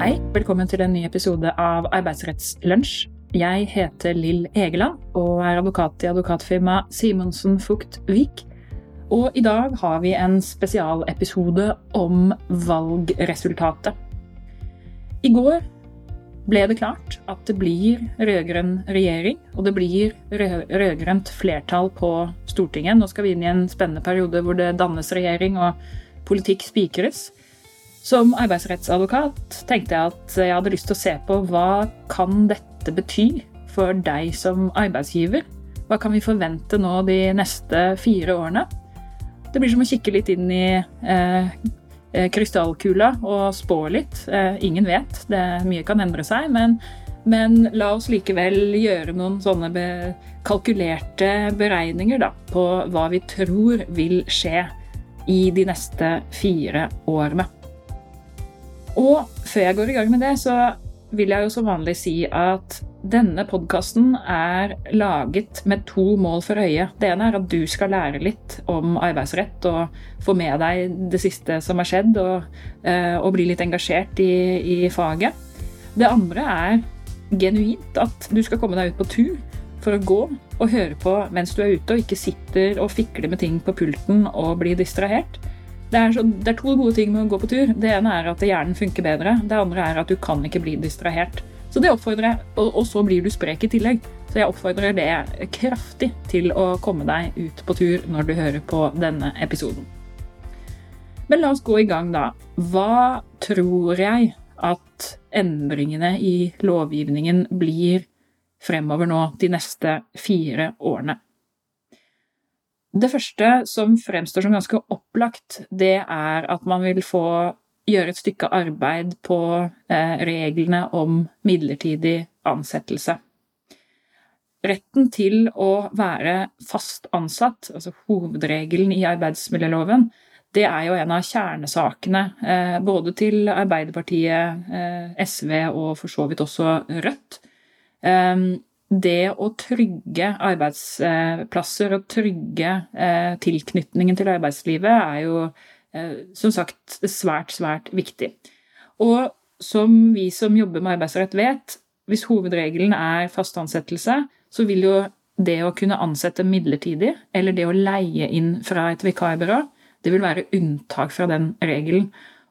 Hei, velkommen til en ny episode av Arbeidsrettslunsj. Jeg heter Lill Egeland og er advokat i advokatfirmaet Simonsen Fugt Vik. Og i dag har vi en spesialepisode om valgresultatet. I går ble det klart at det blir rød-grønn regjering, og det blir rød-grønt flertall på Stortinget. Nå skal vi inn i en spennende periode hvor det dannes regjering og politikk spikres. Som arbeidsrettsadvokat tenkte jeg at jeg hadde lyst til å se på hva kan dette bety for deg som arbeidsgiver? Hva kan vi forvente nå de neste fire årene? Det blir som å kikke litt inn i eh, eh krystallkula og spå litt. Eh, ingen vet, det, mye kan endre seg. Men, men, la oss likevel gjøre noen sånne be, kalkulerte beregninger da, på hva vi tror vil skje i de neste fire årene. Og før jeg går i gang med det, så vil jeg jo som vanlig si at denne podkasten er laget med to mål for øye. Det ene er at du skal lære litt om arbeidsrett og få med deg det siste som har skjedd, og, eh, og bli litt engasjert i, i, faget. Det andre er genuint at du skal komme deg ut på tur for å gå og høre på mens du er ute, og ikke sitter og fikler med ting på pulten og blir distrahert. Det er, så, det er, to gode ting med å gå på tur. Det ene er at hjernen funker bedre. Det andre er at du kan ikke bli distrahert. Så det oppfordrer jeg, og, og så blir du sprek i tillegg. Så jeg oppfordrer det kraftig til å komme deg ut på tur når du hører på denne episoden. Men la oss gå i gang, da. Hva tror jeg at endringene i lovgivningen blir fremover nå de neste fire årene? Det første som fremstår som ganske opplagt, det er at man vil få gjøre et stykke arbeid på eh, reglene om midlertidig ansettelse. Retten til å være fast ansatt, altså hovedregelen i arbeidsmiljøloven, det er jo en av kjernesakene eh, både til Arbeiderpartiet, eh, SV og for så vidt også Rødt. Det å trygge arbeidsplasser og trygge eh, tilknytningen til arbeidslivet er jo eh, som sagt svært, svært viktig. Og som vi som jobber med arbeidsrett vet, hvis hovedregelen er fast ansettelse, så vil jo det å kunne ansette midlertidig, eller det å leie inn fra et vikarbyrå, det vil være unntak fra den regelen.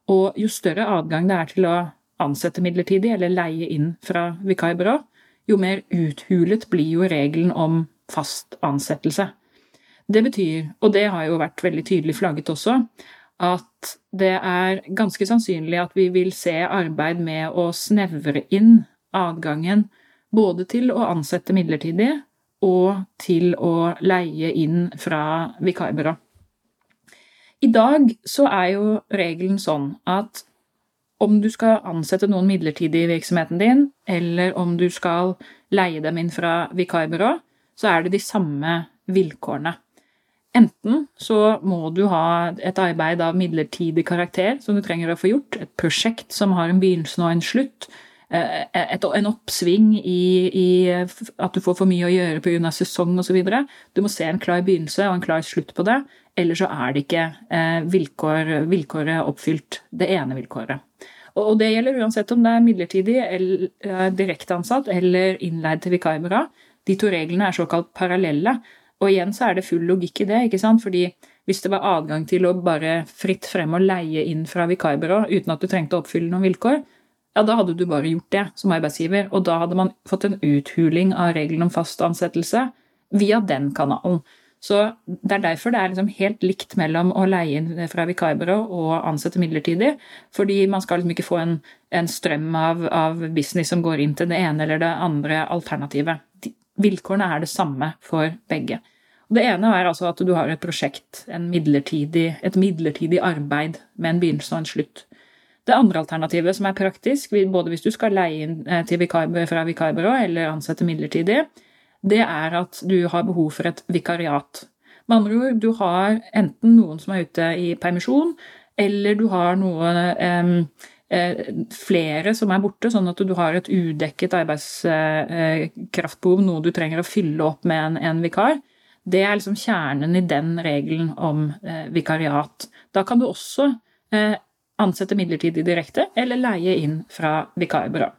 Og jo større adgang det er til å ansette midlertidig eller leie inn fra vikarbyrå, jo mer uthulet blir jo regelen om fast ansettelse. Det betyr, og det har jo vært veldig tydelig flagget også, at det er ganske sannsynlig at vi vil se arbeid med å snevre inn adgangen både til å ansette midlertidig og til å leie inn fra vikarbyrå. I dag så er jo regelen sånn at om du skal ansette noen midlertidig i virksomheten din, eller om du skal leie dem inn fra vikarbyrå, så er det de samme vilkårene. Enten så må du ha et arbeid av midlertidig karakter som du trenger å få gjort, et prosjekt som har en begynnelse og en slutt, eh, et, en oppsving i, i, at du får for mye å gjøre pga. sesong osv. Du må se en klar begynnelse og en klar slutt på det, eller så er det ikke eh, vilkår, vilkåret oppfylt, det ene vilkåret. Og det gjelder uansett om det er midlertidig eller eh, direkte ansatt eller innleid til vikarbyrå. De to reglene er såkalt parallelle. Og igjen så er det full logikk i det, ikke sant? fordi hvis det var adgang til å bare fritt frem og leie inn fra vikarbyrå uten at du trengte å oppfylle noen vilkår, ja, da hadde du bare gjort det som arbeidsgiver, og da hadde man fått en uthuling av regelen om fast ansettelse via den kanalen. Så Det er derfor det er liksom helt likt mellom å leie inn fra vikarbyrå og ansette midlertidig. Fordi man skal liksom ikke få en, en strøm av, av, business som går inn til det ene eller det andre alternativet. Vilkårene er det samme for begge. Det ene er altså at du har et prosjekt, midlertidig, et midlertidig arbeid med en begynnelse og en slutt. Det andre alternativet som er praktisk, både hvis du skal leie inn eh, til vikar, fra vikarbyrå eller ansette midlertidig, det er at du har behov for et vikariat. Med andre ord, du har enten noen som er ute i permisjon, eller du har noe eh, flere som er borte, sånn at du har et udekket arbeidskraftbehov, noe du trenger å fylle opp med en, en vikar. Det er liksom kjernen i den regelen om eh, vikariat. Da kan du også eh, ansette midlertidig direkte eller leie inn fra vikarbyrå.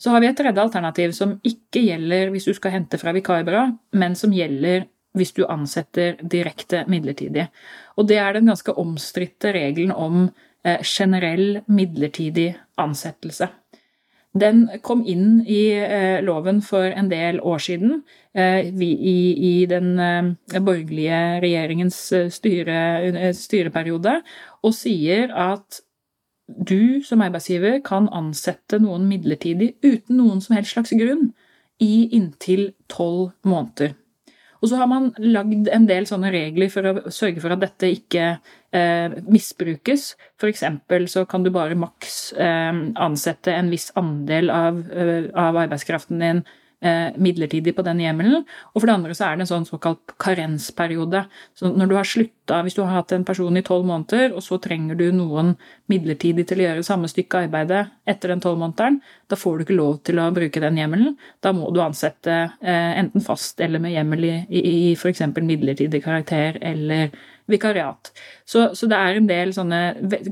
Så har vi et tredje alternativ som ikke gjelder hvis du skal hente fra vikarbyrå, men som gjelder hvis du ansetter direkte midlertidig. Og det er den ganske omstridte regelen om eh, generell midlertidig ansettelse. Den kom inn i eh, loven for en del år siden, eh, i, den borgerlige regjeringens styre, styreperiode, og sier at du som arbeidsgiver kan ansette noen midlertidig uten noen som helst slags grunn i inntil tolv måneder. Og så har man lagd en del sånne regler for å sørge for at dette ikke eh, misbrukes. F.eks. så kan du bare maks eh, ansette en viss andel av, eh, av arbeidskraften din midlertidig på den hjemmelen. Og for det andre så er det en sånn såkalt karensperiode. Så når du har slutta, hvis du har hatt en person i tolv måneder, og så trenger du noen midlertidig til å gjøre samme stykke arbeidet etter den tolvmånederen, da får du ikke lov til å bruke den hjemmelen. Da må du ansette eh, enten fast eller med hjemmel i, i, i f.eks. midlertidig karakter eller vikariat. Så, så, det er en del sånne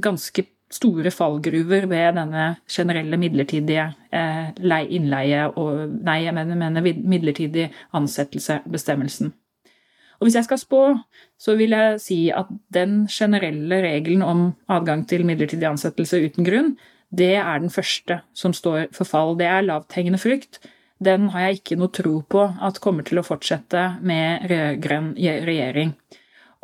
ganske store fallgruver ved denne generelle midlertidige eh, innleie og Nei, jeg mener, mener midlertidig ansettelse-bestemmelsen. Og hvis jeg skal spå, så vil jeg si at den generelle regelen om adgang til midlertidig ansettelse uten grunn, det er den første som står for fall. Det er lavthengende frukt. Den har jeg ikke noe tro på at kommer til å fortsette med rød-grønn regjering.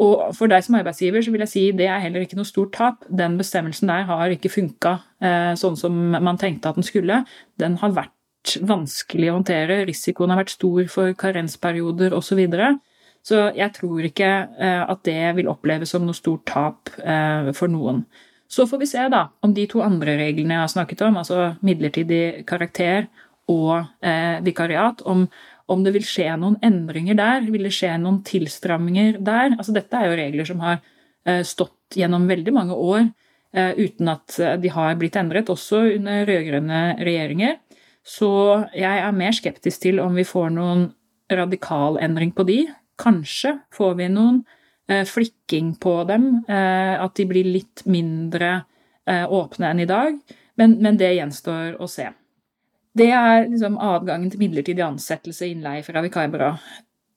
Og for deg som arbeidsgiver så vil jeg si det er heller ikke noe stort tap. Den bestemmelsen der har ikke funka eh, sånn som man tenkte at den skulle. Den har vært vanskelig å håndtere, risikoen har vært stor for karensperioder osv. Så, videre. så jeg tror ikke eh, at det vil oppleves som noe stort tap eh, for noen. Så får vi se da om de to andre reglene jeg har snakket om, altså midlertidig karakter og vikariat, om om det vil skje noen endringer der, vil det skje noen tilstramminger der? Altså, dette er jo regler som har eh, stått gjennom veldig mange år eh, uten at eh, de har blitt endret, også under rød-grønne regjeringer. Så jeg er mer skeptisk til om vi får noen radikal endring på de. Kanskje får vi noen flikking på dem, at de blir litt mindre åpne enn i dag, men, men det gjenstår å se. Det er liksom adgangen til midlertidig ansettelse innleie fra vikarbyrå.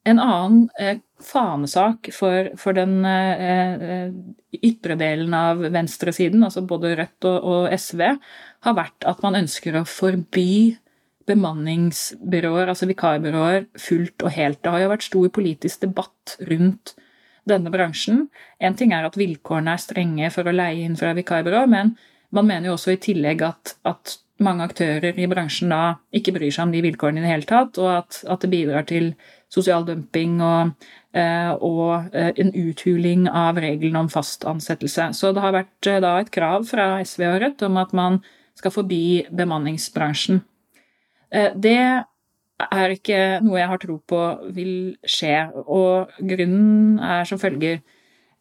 En annen eh, fanesak for, for den eh, eh, ytre delen av venstresiden, altså både Rødt og, og, SV, har vært at man ønsker å forby bemanningsbyråer, altså vikarbyråer, fullt og helt. Det har jo vært stor politisk debatt rundt denne bransjen. En ting er at vilkårene er strenge for å leie inn fra vikarbyrå, men man mener jo også i tillegg at, at mange aktører i bransjen da ikke bryr seg om de vilkårene i det hele tatt, og at, at det bidrar til sosial dumping og, eh, og, eh, en uthuling av reglene om fast ansettelse. Så det har vært eh, da et krav fra SV og Rødt om at man skal forby bemanningsbransjen. Det er ikke noe jeg har tro på vil skje, og grunnen er som følger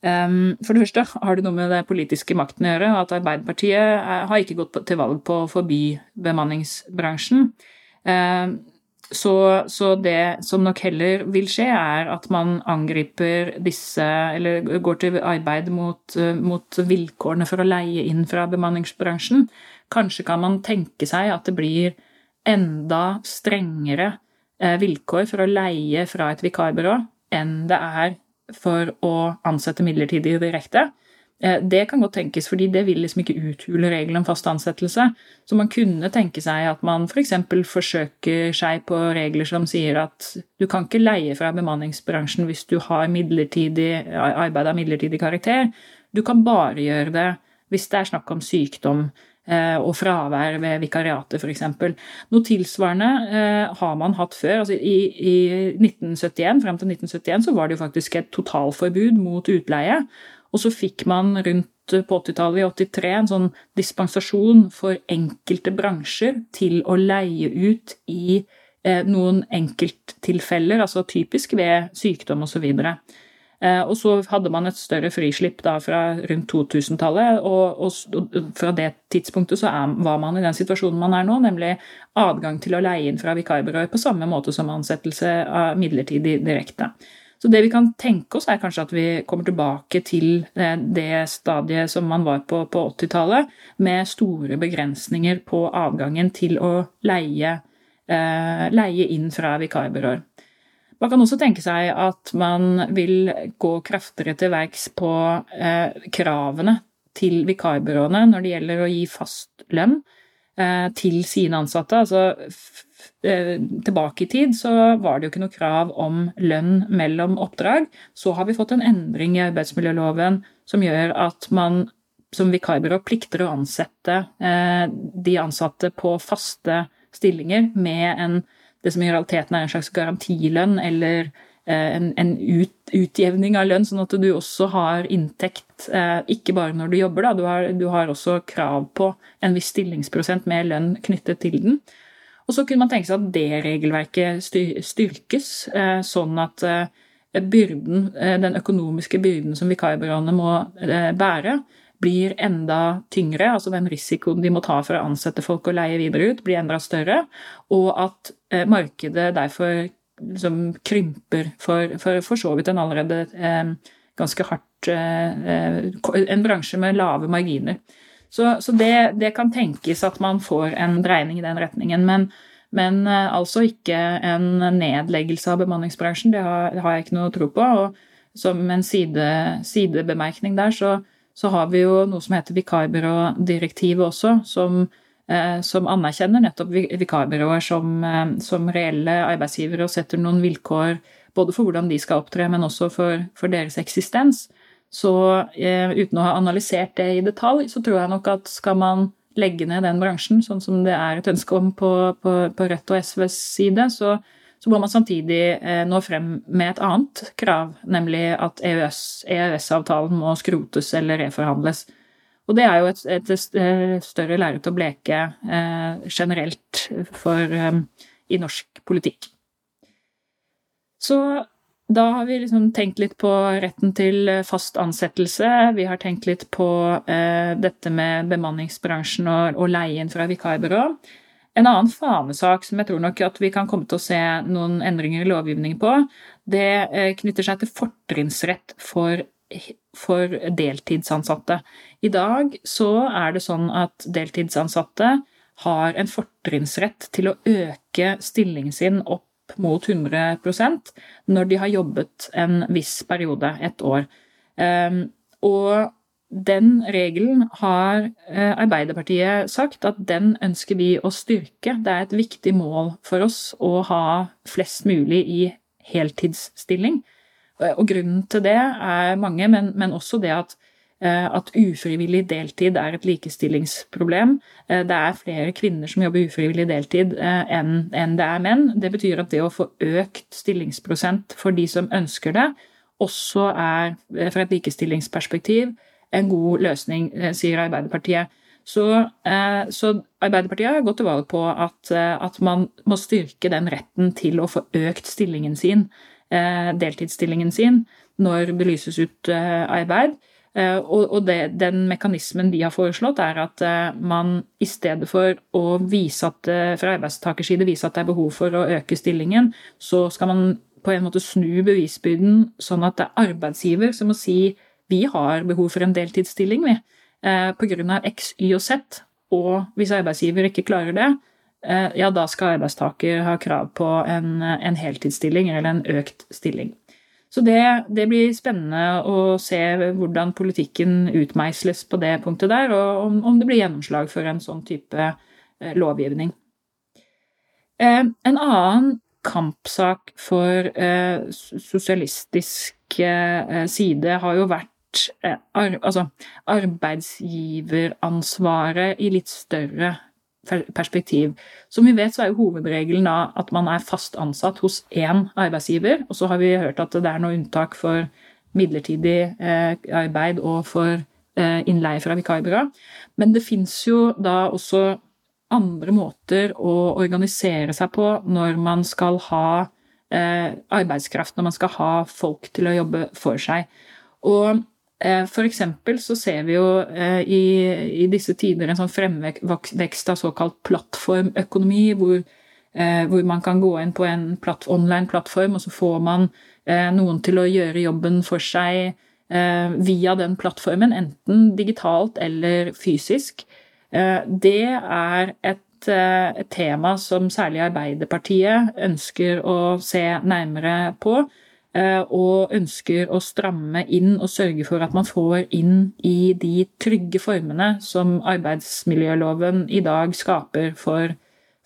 for det første har det noe med det politiske makten å gjøre. At Arbeiderpartiet har ikke gått til valg på å forby bemanningsbransjen. Så, så, det som nok heller vil skje, er at man angriper disse Eller går til arbeid mot, mot vilkårene for å leie inn fra bemanningsbransjen. Kanskje kan man tenke seg at det blir enda strengere eh, vilkår for å leie fra et vikarbyrå enn det er for å ansette midlertidig direkte. Eh, det kan godt tenkes, fordi det vil liksom ikke uthule regelen om fast ansettelse. Så man kunne tenke seg at man f.eks. For forsøker seg på regler som sier at du kan ikke leie fra bemanningsbransjen hvis du har midlertidig arbeid av midlertidig karakter. Du kan bare gjøre det hvis det er snakk om sykdom Eh, og fravær ved vikariatet, f.eks. Noe tilsvarende eh, har man hatt før. Altså, i, i 1971, Frem til 1971 så var det jo faktisk et totalforbud mot utleie. Og så fikk man rundt på 80-tallet, i 83, en sånn dispensasjon for enkelte bransjer til å leie ut i eh, noen enkelttilfeller, altså typisk ved sykdom osv. Eh, og så hadde man et større frislipp da fra rundt 2000-tallet, og, og, fra det tidspunktet så er, var man i den situasjonen man er nå, nemlig adgang til å leie inn fra vikarbyråer på samme måte som ansettelse av midlertidig direkte. Så det vi kan tenke oss, er kanskje at vi kommer tilbake til eh, det stadiet som man var på på 80-tallet, med store begrensninger på adgangen til å leie, eh, leie inn fra vikarbyråer. Man kan også tenke seg at man vil gå kraftigere til verks på eh, kravene til vikarbyråene når det gjelder å gi fast lønn eh, til sine ansatte. Altså Eh, tilbake i tid så var det jo ikke noe krav om lønn mellom oppdrag. Så har vi fått en endring i arbeidsmiljøloven som gjør at man som vikarbyrå plikter å ansette eh, de ansatte på faste stillinger med en, det som i realiteten er en slags garantilønn eller eh, en, en ut, utjevning av lønn, sånn at du også har inntekt, ikke bare når du jobber, da, du har, du har også krav på en viss stillingsprosent med lønn knyttet til den. Og så kunne man tenke seg at det regelverket styrkes, eh, sånn at eh, byrden, eh, den økonomiske byrden som vikarbyråene må bære, blir enda tyngre. Altså den risikoen de må ta for å ansette folk og leie videre ut, blir enda større. Og at markedet derfor liksom krymper for, for, for så vidt en allerede ganske hardt En bransje med lave marginer. Så, så det, det, kan tenkes at man får en dreining i den retningen. Men, men uh, altså ikke en nedleggelse av bemanningsbransjen. Det har, det har, jeg ikke noe tro på. Og som en side, sidebemerkning der, så, så, har vi jo noe som heter vikarbyrådirektivet også, som, uh, som anerkjenner nettopp vikarbyråer som, uh, som, reelle arbeidsgivere og setter noen vilkår både for hvordan de skal opptre, men også for, for deres eksistens. Så eh, uten å ha analysert det i detalj, så tror jeg nok at skal man legge ned den bransjen, sånn som det er et ønske om på, på, på Rødt og SVs side, så, så må man samtidig eh, nå frem med et annet krav, nemlig at EØS-avtalen EØS må skrotes eller reforhandles. Og det er jo et, et, et større lerret å bleke eh, generelt for, eh, i norsk politikk. Så da har vi liksom tenkt litt på retten til eh, fast ansettelse. Vi har tenkt litt på eh, dette med bemanningsbransjen og, og leien fra vikarbyrå. En annen fanesak som jeg tror nok at vi kan komme til å se noen endringer i lovgivningen på, det eh, knytter seg til fortrinnsrett for, for deltidsansatte. I dag så er det sånn at deltidsansatte har en fortrinnsrett til å øke stillingen sin opp mot 100% når de har jobbet en viss periode, et år. Ehm, og den regelen har eh, Arbeiderpartiet sagt at den ønsker vi å styrke. Det er et viktig mål for oss å ha flest mulig i heltidsstilling. Og grunnen til det er mange, men, men også det at Eh, at ufrivillig deltid er et likestillingsproblem. Eh, det er flere kvinner som jobber ufrivillig deltid enn, enn det er menn. Det betyr at det å få økt stillingsprosent for de som ønsker det, også er fra et likestillingsperspektiv en god løsning, sier Arbeiderpartiet. Så, så, Arbeiderpartiet har gått til valg på at, at, man må styrke den retten til å få økt stillingen sin, deltidsstillingen sin, når det lyses ut arbeid. Eh, og det, den mekanismen de har foreslått, er at eh, man i stedet for å vise at eh, fra arbeidstakers side vise at det er behov for å øke stillingen, så skal man på en måte snu bevisbyrden sånn at det er arbeidsgiver som må si vi har behov for en deltidsstilling, vi, pga. X, Y og Z. Og hvis arbeidsgiver ikke klarer det, ja, da skal arbeidstaker ha krav på en, en heltidsstilling eller en økt stilling. Så det, det, blir spennende å se hvordan politikken utmeisles på det punktet der, og om, om det blir gjennomslag for en sånn type eh, lovgivning. Eh, en annen kampsak for eh, sosialistisk eh, side har jo vært eh, altså arbeidsgiveransvaret i litt større perspektiv. Som vi vet, så er jo hovedregelen da at man er fast ansatt hos én arbeidsgiver. Og så har vi hørt at det er noe unntak for midlertidig eh, arbeid og for eh, innleie fra vikarbyrå. Men det fins jo da også andre måter å organisere seg på når man skal ha eh, arbeidskraft, når man skal ha folk til å jobbe for seg. Og Eh, for eksempel så ser vi jo eh, i, i disse tider en sånn fremvekst av såkalt plattformøkonomi, hvor hvor man kan gå inn på en platt, online plattform, og så får man noen til å gjøre jobben for seg via den plattformen, enten digitalt eller fysisk. Det er et tema som særlig Arbeiderpartiet ønsker å se nærmere på. Eh, og ønsker å stramme inn og sørge for at man får inn i de trygge formene som arbeidsmiljøloven i dag skaper for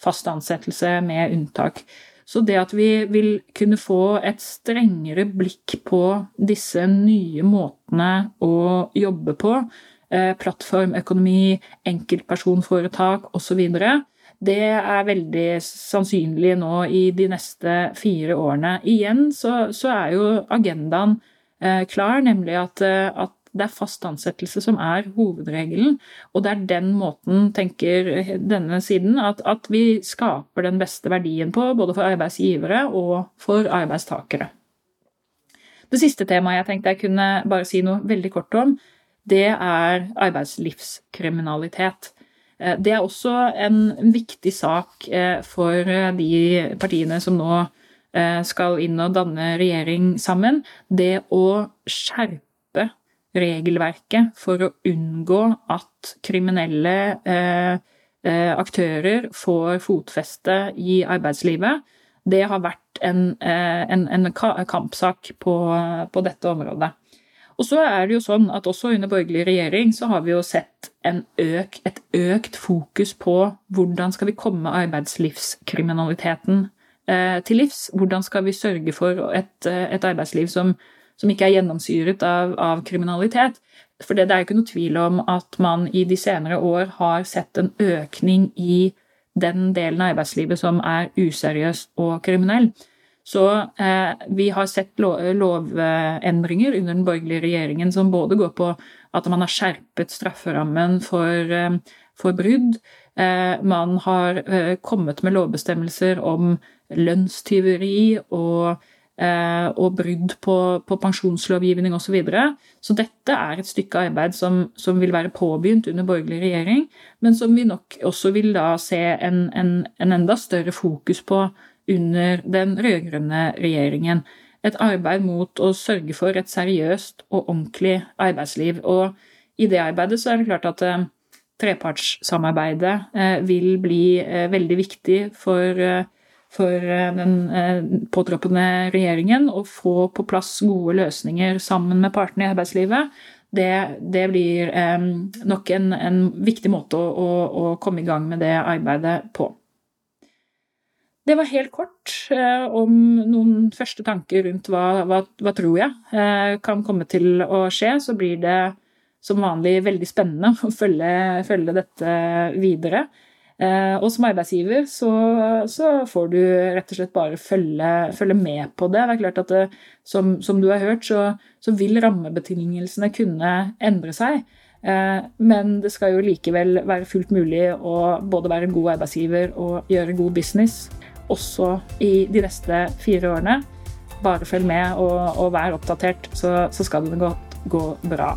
fast ansettelse med unntak. Så det at vi vil kunne få et strengere blikk på disse nye måtene å jobbe på, eh, plattformøkonomi, enkeltpersonforetak osv., det er veldig sannsynlig nå i de neste fire årene. Igjen så, så er jo agendaen eh, klar, nemlig at, eh, at, det er fast ansettelse som er hovedregelen. Og det er den måten, tenker denne siden, at, at vi skaper den beste verdien på, både for arbeidsgivere og for arbeidstakere. Det siste temaet jeg tenkte jeg kunne bare si noe veldig kort om, det er arbeidslivskriminalitet. Eh, det er også en viktig sak eh, for eh, de partiene som nå skal inn og danne regjering sammen. Det å skjerpe regelverket for å unngå at kriminelle aktører får fotfeste i arbeidslivet, det har vært en, en, en kampsak på, på dette området. Og så er det jo sånn at også under borgerlig regjering så har vi jo sett øk, et økt fokus på hvordan skal vi komme arbeidslivskriminaliteten eh, til livs? Hvordan skal vi sørge for et, eh, et arbeidsliv som, som, ikke er gjennomsyret av, av kriminalitet? For det, det er jo ikke noe tvil om at man i de senere år har sett en økning i den delen av arbeidslivet som er useriøs og kriminell. Så eh, vi har sett lovendringer under den borgerlige regjeringen som både går på at man har skjerpet strafferammen for, eh, for brudd. Eh, man har eh, kommet med lovbestemmelser om lønnstyveri og, eh, og brudd på, på pensjonslovgivning osv. Så, videre. så dette er et stykke arbeid som, som, vil være påbegynt under borgerlig regjering, men som vi nok også vil da se en, en, en enda større fokus på under den rød-grønne regjeringen. Et arbeid mot å sørge for et seriøst og ordentlig arbeidsliv. Og i det arbeidet så er det klart at eh, trepartssamarbeidet eh, vil bli eh, veldig viktig for, for den påtroppende regjeringen. Å få på plass gode løsninger sammen med partene i arbeidslivet. Det, det blir nok en, en, viktig måte å, å, å komme i gang med det arbeidet på. Det var helt kort eh, om noen første tanker rundt hva, hva, hva tror jeg eh, kan komme til å skje. Så blir det som vanlig veldig spennende å følge, følge dette videre. Eh, og som arbeidsgiver så, så, får du rett og slett bare følge, følge med på det. Det er klart at det, som, som, du har hørt, så, så, vil rammebetingelsene kunne endre seg. Eh, men det skal jo likevel være fullt mulig å både være en god arbeidsgiver og gjøre god business også i de neste fire årene. Bare følg med og, og vær oppdatert, så, så skal det gå, gå bra.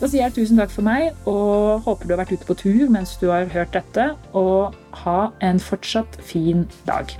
Da sier jeg tusen takk for meg, og håper du har vært ute på tur mens du har hørt dette. Og ha en fortsatt fin dag.